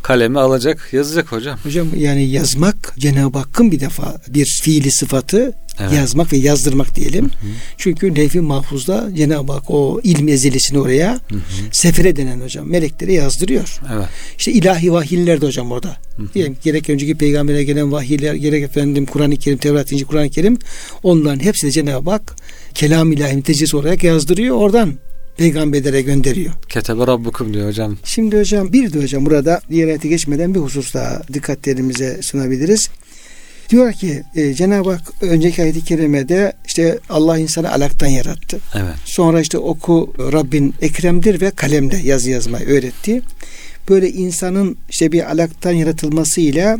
kalemi alacak, yazacak hocam. Hocam yani yazmak Cenab-ı Hakk'ın bir defa bir fiili sıfatı evet. yazmak ve yazdırmak diyelim. Hı hı. Çünkü levh-i mahfuzda Cenab-ı Hak o ilm ezilisini oraya hı hı. sefere denen hocam melekleri yazdırıyor. Evet. İşte ilahi vahiyler de hocam orada. Hı hı. Diyelim, gerek önceki peygambere gelen vahiyler, gerek efendim Kur'an-ı Kerim, Tevrat, İncil, Kur'an-ı Kerim onların hepsi de Cenab-ı Hak kelam ilahi mütecessisi olarak yazdırıyor. Oradan peygamberlere gönderiyor. Ketebe Rabbukum diyor hocam. Şimdi hocam bir de hocam burada diğer ayete geçmeden bir husus daha dikkatlerimize sunabiliriz. Diyor ki e, Cenab-ı Hak önceki ayet-i kerimede işte Allah insanı alaktan yarattı. Evet. Sonra işte oku Rabbin ekremdir ve kalemde yazı yazmayı öğretti. Böyle insanın işte bir alaktan yaratılmasıyla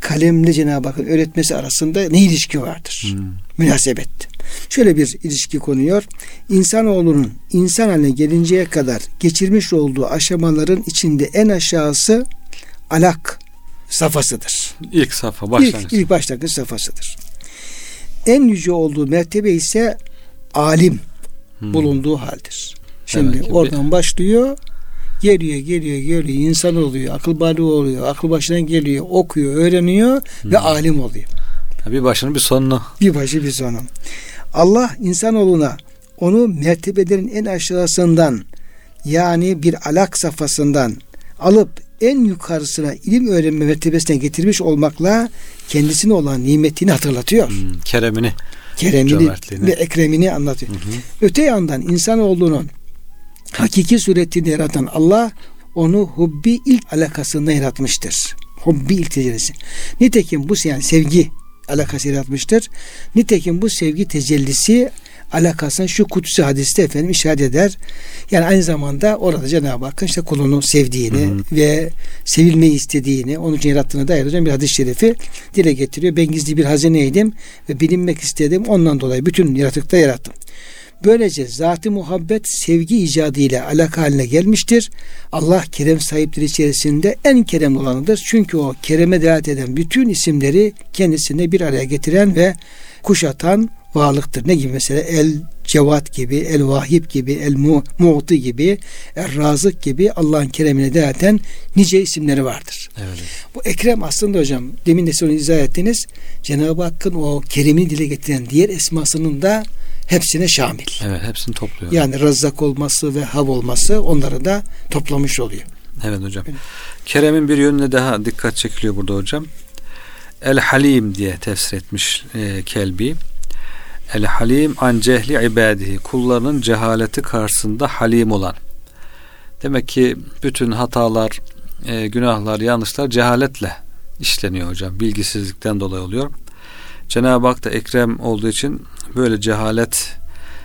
kalemle Cenab-ı Hakk'ın öğretmesi arasında ne ilişki vardır? Hmm. Münasebet. Şöyle bir ilişki konuyor. İnsanoğlunun insan haline gelinceye kadar geçirmiş olduğu aşamaların içinde en aşağısı alak safhasıdır. İlk safha başlangıç. İlk, ilk başlangıç safhasıdır. En yüce olduğu mertebe ise alim hmm. bulunduğu haldir. Şimdi oradan bir... başlıyor geliyor geliyor geliyor insan oluyor akıl balığı oluyor akıl başına geliyor okuyor öğreniyor hmm. ve alim oluyor. Bir başının bir sonunu. Bir başı bir sonu. Allah insanoğluna onu mertebelerin en aşağısından yani bir alak safhasından alıp en yukarısına ilim öğrenme mertebesine getirmiş olmakla kendisine olan nimetini hatırlatıyor. Hmm, keremini. Keremini ve ekremini anlatıyor. Hı hı. Öte yandan insanoğlunun hakiki suretini yaratan Allah onu hubbi ilk alakasında yaratmıştır. Hubbi ilk tecellisi. Nitekim bu yani sevgi alakası yaratmıştır. Nitekim bu sevgi tecellisi alakasını şu kutsi hadiste efendim işaret eder. Yani aynı zamanda orada Cenab-ı Hakk'ın işte kulunu sevdiğini hı hı. ve sevilmeyi istediğini, onun için yarattığını dair hocam bir hadis-i şerifi dile getiriyor. Ben gizli bir hazineydim ve bilinmek istedim. Ondan dolayı bütün yaratıkta yarattım. Böylece zat-ı muhabbet sevgi icadı ile alaka haline gelmiştir. Allah kerem sahipleri içerisinde en kerem olanıdır. Çünkü o kereme delalet eden bütün isimleri kendisine bir araya getiren ve kuşatan varlıktır. Ne gibi mesela el cevat gibi, el vahib gibi, el mu, mu'ti gibi, el razık gibi Allah'ın keremine delaten nice isimleri vardır. Evet. Bu ekrem aslında hocam demin de sonra izah ettiniz. Cenab-ı Hakk'ın o keremini dile getiren diğer esmasının da hepsine şamil. Evet hepsini topluyor. Yani razzak olması ve hav olması onları da toplamış oluyor. Evet hocam. Evet. Kerem'in bir yönüne daha dikkat çekiliyor burada hocam. El Halim diye tefsir etmiş e, Kelbi. El Halim an cehli ibadihi. Kullarının cehaleti karşısında halim olan. Demek ki bütün hatalar, e, günahlar, yanlışlar cehaletle işleniyor hocam. Bilgisizlikten dolayı oluyor. Cenab-ı Hak da ekrem olduğu için böyle cehalet,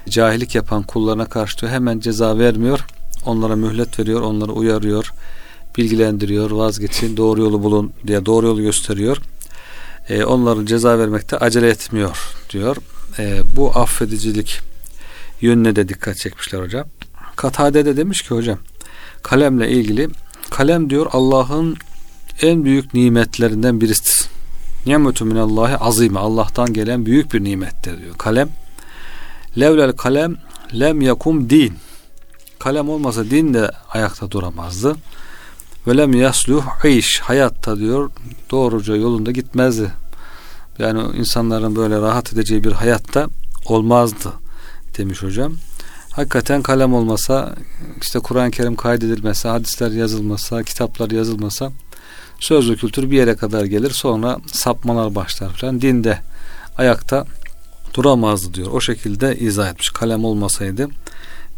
cahillik yapan kullarına karşı hemen ceza vermiyor. Onlara mühlet veriyor, onları uyarıyor, bilgilendiriyor, vazgeçin, doğru yolu bulun diye doğru yolu gösteriyor. Ee, onların ceza vermekte acele etmiyor diyor. Ee, bu affedicilik yönüne de dikkat çekmişler hocam. Katade de demiş ki hocam kalemle ilgili kalem diyor Allah'ın en büyük nimetlerinden birisidir. Nimetü minallahi azime. Allah'tan gelen büyük bir nimettir diyor. Kalem Levlel kalem lem yakum din. Kalem olmasa din de ayakta duramazdı. Ve lem yasluh iş. Hayatta diyor doğruca yolunda gitmezdi. Yani insanların böyle rahat edeceği bir hayatta olmazdı demiş hocam. Hakikaten kalem olmasa işte Kur'an-ı Kerim kaydedilmese, hadisler yazılmasa, kitaplar yazılmasa sözlü kültür bir yere kadar gelir sonra sapmalar başlar falan. Dinde ayakta duramazdı diyor. O şekilde izah etmiş. Kalem olmasaydı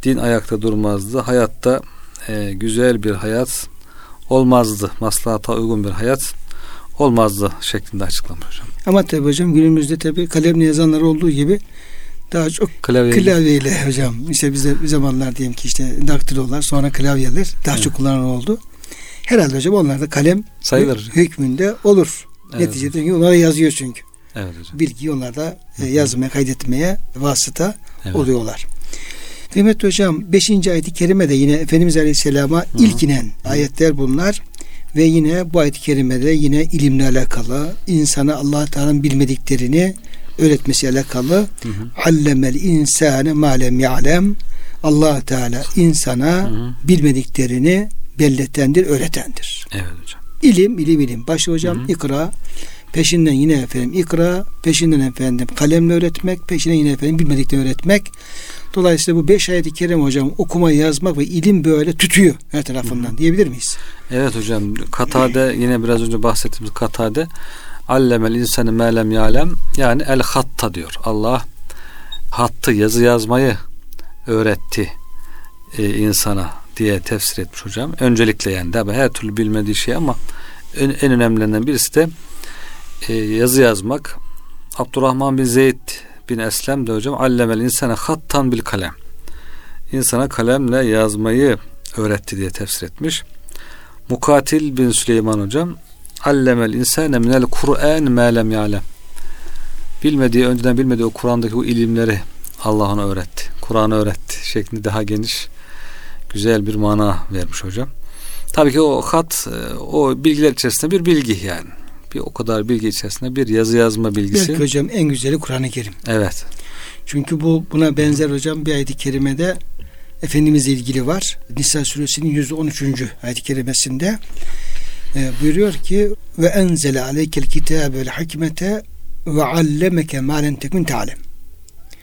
din ayakta durmazdı. Hayatta e, güzel bir hayat olmazdı. Maslahata uygun bir hayat olmazdı şeklinde açıklamış hocam. Ama tabi hocam günümüzde tabi kalemle yazanlar olduğu gibi daha çok klavyeyle, klavyeyle hocam. İşte bize bir zamanlar diyelim ki işte daktilolar sonra klavyeler daha evet. çok kullanılan oldu. Herhalde hocam onlar da kalem sayılır. hükmünde olur. Evet. Neticede çünkü onlara yazıyor çünkü. Evet hocam. Bilgiyi onlar da e, yazmaya, kaydetmeye vasıta evet. oluyorlar. Kıymetli hocam 5. ayeti kerimede yine Efendimiz Aleyhisselam'a ilk inen ayetler bunlar. Ve yine bu ayet-i kerimede yine ilimle alakalı, insana Allah Teala'nın bilmediklerini öğretmesi alakalı. Allemel insane malem ya'lem. Allah Teala insana hı hı. bilmediklerini belletendir, öğretendir. Evet hocam. İlim, ilim, ilim. Başı hocam hı hı. ikra, peşinden yine efendim ikra, peşinden efendim kalemle öğretmek, peşinden yine efendim bilmediklerini öğretmek. Dolayısıyla bu beş ayet-i kerim hocam okuma, yazmak ve ilim böyle tütüyor her tarafından Hı. diyebilir miyiz? Evet hocam. Katade yine biraz önce bahsettiğimiz Katade allemel insanı melem yalem yani el hatta diyor. Allah hattı yazı yazmayı öğretti e, insana diye tefsir etmiş hocam. Öncelikle yani tabi her türlü bilmediği şey ama en, en önemlilerinden birisi de e, yazı yazmak. Abdurrahman bin Zeyd bin Eslem de hocam allemel insana hattan bil kalem. İnsana kalemle yazmayı öğretti diye tefsir etmiş. Mukatil bin Süleyman hocam allemel insane minel Kur'an ma lem ya'lem. Bilmediği, önceden bilmediği o Kur'an'daki o ilimleri Allah ona öğretti. Kur'an'ı öğretti şeklinde daha geniş güzel bir mana vermiş hocam. Tabii ki o hat e, o bilgiler içerisinde bir bilgi yani. Bir o kadar bilgi içerisinde bir yazı yazma bilgisi. Belki hocam en güzeli Kur'an-ı Kerim. Evet. Çünkü bu buna benzer hocam bir ayet-i kerimede Efendimizle ilgili var. Nisa suresinin 113. ayet-i kerimesinde e, buyuruyor ki ve enzele aleykel kitabe vel hikmete ve allemeke malen tekun ta'lem.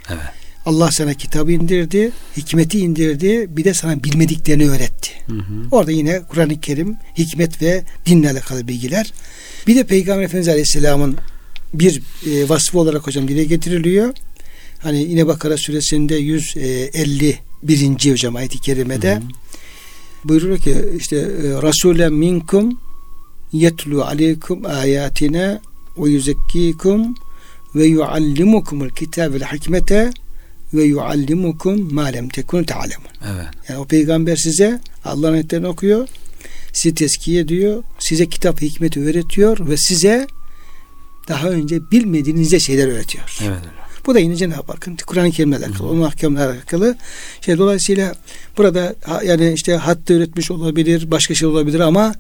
Evet. Allah sana kitabı indirdi, hikmeti indirdi, bir de sana bilmediklerini öğretti. Hı hı. Orada yine Kur'an-ı Kerim, hikmet ve dinle alakalı bilgiler. Bir de Peygamber Efendimiz Aleyhisselam'ın bir e, vasfı olarak hocam dile getiriliyor. Hani yine Bakara suresinde 151. hocam ayet-i kerimede hı hı. buyuruyor ki işte e, Resulen minkum yetlu aleykum ayatine ve yuzekkikum ve yuallimukumul kitabe hikmete ve yuallimukum ma lem tekun ta'lemun. Evet. Yani o peygamber size Allah'ın ayetlerini okuyor. Sizi teskiye ediyor. Size kitap hikmeti öğretiyor ve size daha önce bilmediğiniz şeyler öğretiyor. Evet Bu da yine Cenab-ı Hakk'ın Kur'an-ı Kerim'le alakalı, onun ahkamla alakalı. Şey, dolayısıyla burada yani işte hatta öğretmiş olabilir, başka şey olabilir ama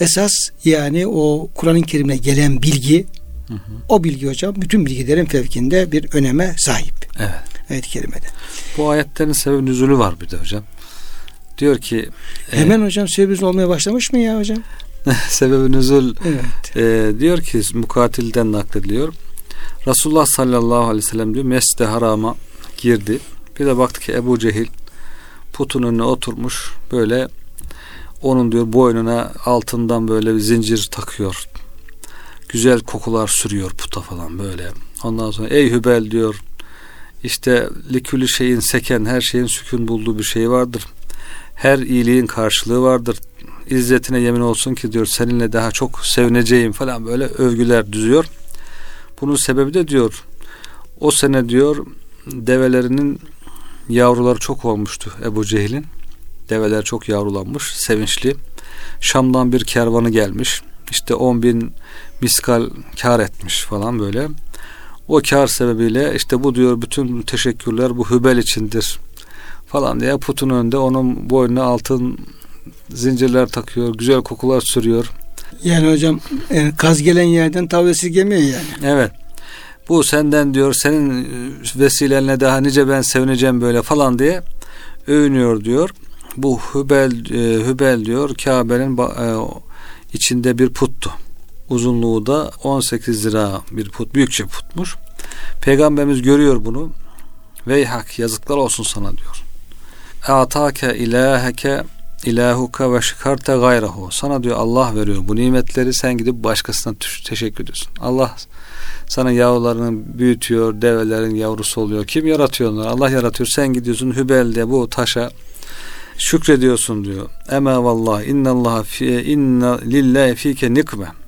esas yani o Kur'an-ı Kerim'e gelen bilgi hı hı. o bilgi hocam bütün bilgilerin fevkinde bir öneme sahip. Evet. Ayet-i kerimede. Bu ayetlerin sebebi nüzulü var bir de hocam. Diyor ki e, Hemen e, hocam sebebi olmaya başlamış mı ya hocam? sebebi nüzul evet. e, diyor ki mukatilden naklediliyor. Resulullah sallallahu aleyhi ve sellem diyor mescid harama girdi. Bir de baktı ki Ebu Cehil putun önüne oturmuş böyle onun diyor boynuna altından böyle bir zincir takıyor. Güzel kokular sürüyor puta falan böyle. Ondan sonra ey Hübel diyor işte likülü şeyin seken her şeyin sükun bulduğu bir şey vardır. Her iyiliğin karşılığı vardır. İzzetine yemin olsun ki diyor seninle daha çok sevineceğim falan böyle övgüler düzüyor. Bunun sebebi de diyor o sene diyor develerinin yavruları çok olmuştu Ebu Cehil'in. Develer çok yavrulanmış, sevinçli. Şam'dan bir kervanı gelmiş. İşte 10 bin miskal kar etmiş falan böyle. O kar sebebiyle işte bu diyor bütün teşekkürler bu Hübel içindir falan diye putun önünde onun boynuna altın zincirler takıyor, güzel kokular sürüyor. Yani hocam e, kaz gelen yerden tav esirgemiyor yani. Evet. bu senden diyor senin vesilenle daha nice ben sevineceğim böyle falan diye övünüyor diyor. Bu Hübel e, Hübel diyor Kabe'nin e, içinde bir puttu. Uzunluğu da 18 zira bir put. Büyükçe putmuş. Peygamberimiz görüyor bunu. Veyhak yazıklar olsun sana diyor. Atake ilaheke ilahuka ve şikarte gayrahu. Sana diyor Allah veriyor bu nimetleri sen gidip başkasına teşekkür ediyorsun. Allah sana yavrularını büyütüyor, develerin yavrusu oluyor. Kim yaratıyor onları? Allah yaratıyor. Sen gidiyorsun Hübel'de bu taşa şükrediyorsun diyor. Ema vallahi innallaha fi inna lillahi fike nikme.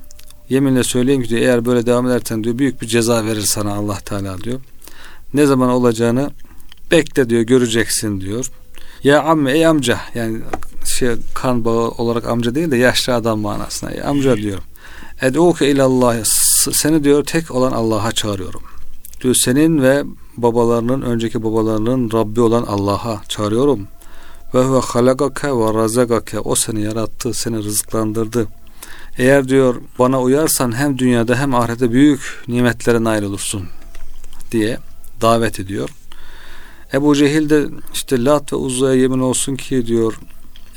Yeminle söyleyeyim ki diyor eğer böyle devam edersen diyor büyük bir ceza verir sana Allah Teala diyor. Ne zaman olacağını bekle diyor göreceksin diyor. Ya amme ey amca yani şey kan bağı olarak amca değil de yaşlı adam manasına. Ey amca diyor. Ed'uke ilallah seni diyor tek olan Allah'a çağırıyorum. Diyor senin ve babalarının önceki babalarının Rabbi olan Allah'a çağırıyorum. Ve huve halagake ve razagake o seni yarattı, seni rızıklandırdı. Eğer diyor bana uyarsan hem dünyada hem ahirette büyük nimetlere nail olursun diye davet ediyor. Ebu Cehil de işte Lat ve Uzza'ya yemin olsun ki diyor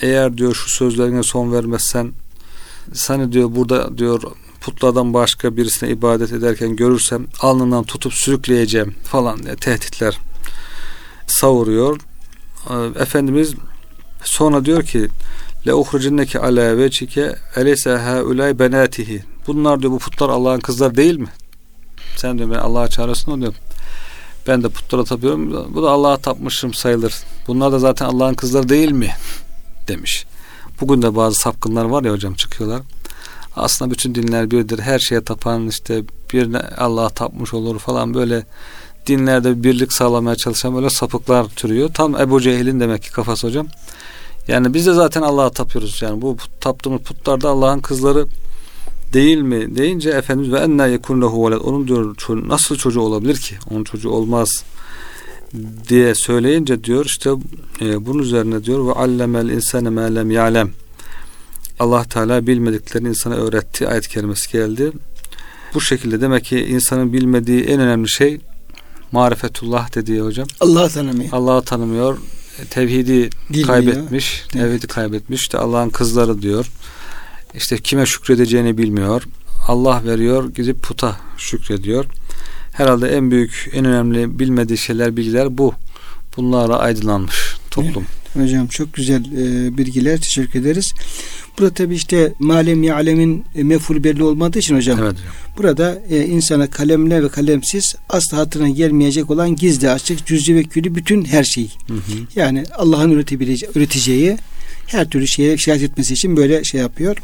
eğer diyor şu sözlerine son vermezsen seni diyor burada diyor putlardan başka birisine ibadet ederken görürsem alnından tutup sürükleyeceğim falan diye tehditler savuruyor. Ee, Efendimiz sonra diyor ki le uhrucinneke ala vecike eleyse haulay benatihi. Bunlar diyor bu putlar Allah'ın kızları değil mi? Sen diyor ben Allah'a çağırıyorsun diyor. Ben de putlara tapıyorum. Bu da Allah'a tapmışım sayılır. Bunlar da zaten Allah'ın kızları değil mi? Demiş. Bugün de bazı sapkınlar var ya hocam çıkıyorlar. Aslında bütün dinler birdir. Her şeye tapan işte bir Allah'a tapmış olur falan böyle dinlerde birlik sağlamaya çalışan böyle sapıklar türüyor. Tam Ebu Cehil'in demek ki kafası hocam. Yani biz de zaten Allah'a tapıyoruz. Yani bu taptığımız putlar da Allah'ın kızları değil mi deyince Efendimiz ve enna yekun lehu veled onun diyor nasıl çocuğu olabilir ki onun çocuğu olmaz diye söyleyince diyor işte e, bunun üzerine diyor ve allemel insane ma lem ya'lem Allah Teala bilmediklerini insana öğretti ayet kerimesi geldi. Bu şekilde demek ki insanın bilmediği en önemli şey marifetullah dediği hocam. Allah'ı tanımıyor. Allah'ı tanımıyor. Tevhidi Bilmiyor. kaybetmiş. Evet. Tevhidi kaybetmiş. İşte Allah'ın kızları diyor. İşte kime şükredeceğini bilmiyor. Allah veriyor gidip puta şükrediyor. Herhalde en büyük, en önemli bilmediği şeyler, bilgiler bu. Bunlara aydınlanmış toplum. Evet, hocam çok güzel e, bilgiler. Teşekkür ederiz. Burada tabi işte malem ya'lemin e, meful belli olmadığı için hocam. Evet. Burada e, insana kalemle ve kalemsiz asla hatırına gelmeyecek olan gizli açık cüz'i ve külü bütün her şey. Hı hı. Yani Allah'ın üretebileceği, üreteceği her türlü şeye şikayet etmesi için böyle şey yapıyor.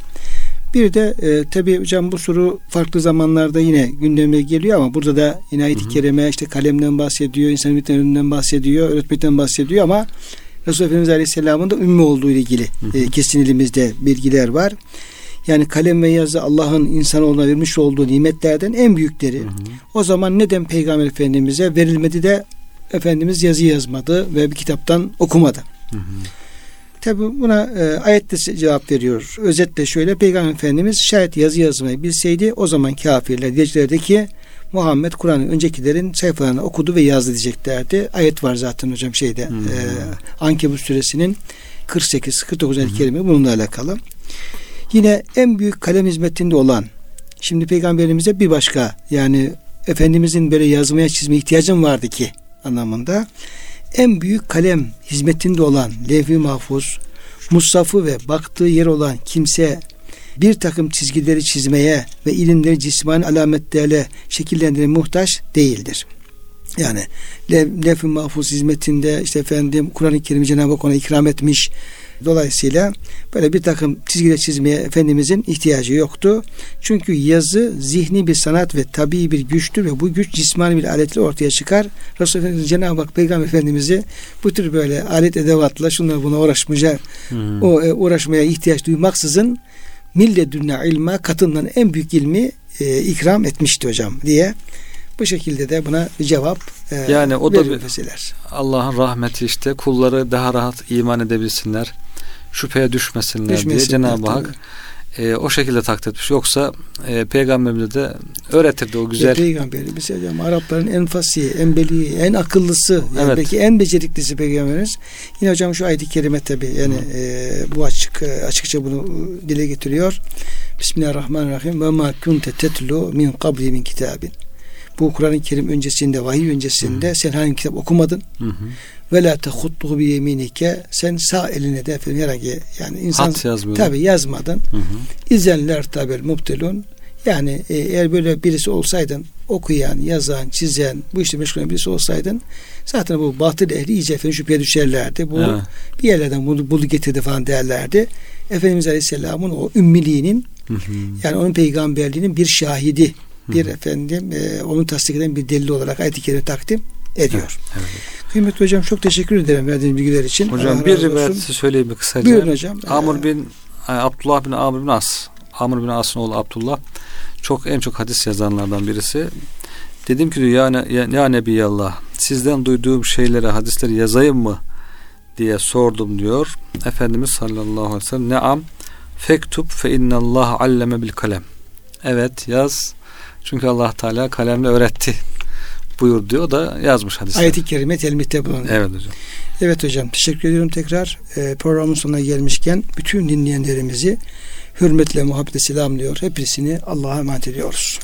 Bir de e, tabi hocam bu soru farklı zamanlarda yine gündeme geliyor ama burada da yine ayet-i kerime işte kalemden bahsediyor, insan ümitlerinin bahsediyor, öğretmekten bahsediyor ama Resulullah Efendimiz Aleyhisselam'ın da ümmü olduğu ile ilgili e, kesin elimizde bilgiler var. Yani kalem ve yazı Allah'ın insanoğluna vermiş olduğu nimetlerden en büyükleri. Hı hı. O zaman neden Peygamber Efendimiz'e verilmedi de Efendimiz yazı yazmadı ve bir kitaptan okumadı? Hı hı. Tabi buna e, ayette cevap veriyor. Özetle şöyle Peygamber Efendimiz şayet yazı yazmayı bilseydi o zaman kafirler diyeceklerdeki Muhammed Kur'an'ın öncekilerin sayfalarını okudu ve yazdı diyeceklerdi. Ayet var zaten hocam şeyde hmm. e, Ankebut suresinin 48 49 ayet kerime bununla alakalı. Yine en büyük kalem hizmetinde olan şimdi peygamberimize bir başka yani Efendimizin böyle yazmaya çizmeye ihtiyacım vardı ki anlamında en büyük kalem hizmetinde olan levh-i mahfuz, Musaf'ı ve baktığı yer olan kimse bir takım çizgileri çizmeye ve ilimleri cismani alametlerle şekillendirmeye muhtaç değildir. Yani lef-i mahfuz hizmetinde işte efendim Kur'an-ı Kerim'i Cenab-ı Hak ona ikram etmiş. Dolayısıyla böyle bir takım çizgiler çizmeye Efendimizin ihtiyacı yoktu. Çünkü yazı zihni bir sanat ve tabii bir güçtür ve bu güç cismani bir aletle ortaya çıkar. Resulullah Cenab-ı Hak Peygamber Efendimiz'i bu tür böyle alet edevatla şunlar buna uğraşmaya, hmm. o, e, uğraşmaya ihtiyaç duymaksızın milledünne ilma katından en büyük ilmi e, ikram etmişti hocam diye. Bu şekilde de buna bir cevap e, yani o da Allah'ın rahmeti işte kulları daha rahat iman edebilsinler şüpheye düşmesinler, düşmesinler diye Cenab-ı Hak e, o şekilde takdir etmiş. Yoksa e, peygamberimize de öğretirdi o güzel. Peygamberimiz hocam Arapların en fasihi, en beli, en akıllısı, yani Evet. belki en beceriklisi peygamberimiz. Yine hocam şu ayet-i kerime tabi yani e, bu açık e, açıkça bunu e, dile getiriyor. Bismillahirrahmanirrahim. Ve ma kunte tetlu min qabli min kitabin. Bu Kur'an-ı Kerim öncesinde, vahiy öncesinde sen hangi kitap okumadın? Hı hı. Ve la tehuttuhu bi yeminike. Sen sağ eline de efendim herhangi yani insan tabi yazmadın. Hı hı. İzenler tabel mubtelun. Yani e, eğer böyle birisi olsaydın okuyan, yazan, çizen, bu işte meşgul olan birisi olsaydın zaten bu batıl ehli iyice efendim şüpheye düşerlerdi. Bu Evet. bir yerlerden bunu buldu getirdi falan derlerdi. Efendimiz Aleyhisselam'ın o ümmiliğinin Hı hı. yani onun peygamberliğinin bir şahidi, bir efendim e, onu tasdik eden bir delil olarak ayet-i kerime takdim ediyor. Evet. Kıymetli hocam çok teşekkür ederim verdiğiniz bilgiler için. Hocam Allah bir rivayet söyleyeyim bir kısaca. Buyurun hocam. Amr Ee, bin e, Abdullah bin Amr bin As. Amr bin As'ın oğlu Abdullah çok en çok hadis yazanlardan birisi. Dedim ki ya, ya, ya Nebiyallah sizden duyduğum şeyleri hadisleri yazayım mı diye sordum diyor. Efendimiz sallallahu aleyhi ve sellem neam fektub fe innallah alleme bil kalem. Evet yaz. Çünkü Allah Teala kalemle öğretti buyur diyor da yazmış hadisleri. Ayet-i kerime telmihte bulunuyor. Evet hocam. Evet hocam teşekkür ediyorum tekrar. Ee, programın sonuna gelmişken bütün dinleyenlerimizi hürmetle muhabbetle selamlıyor. Hepsini Allah'a emanet ediyoruz.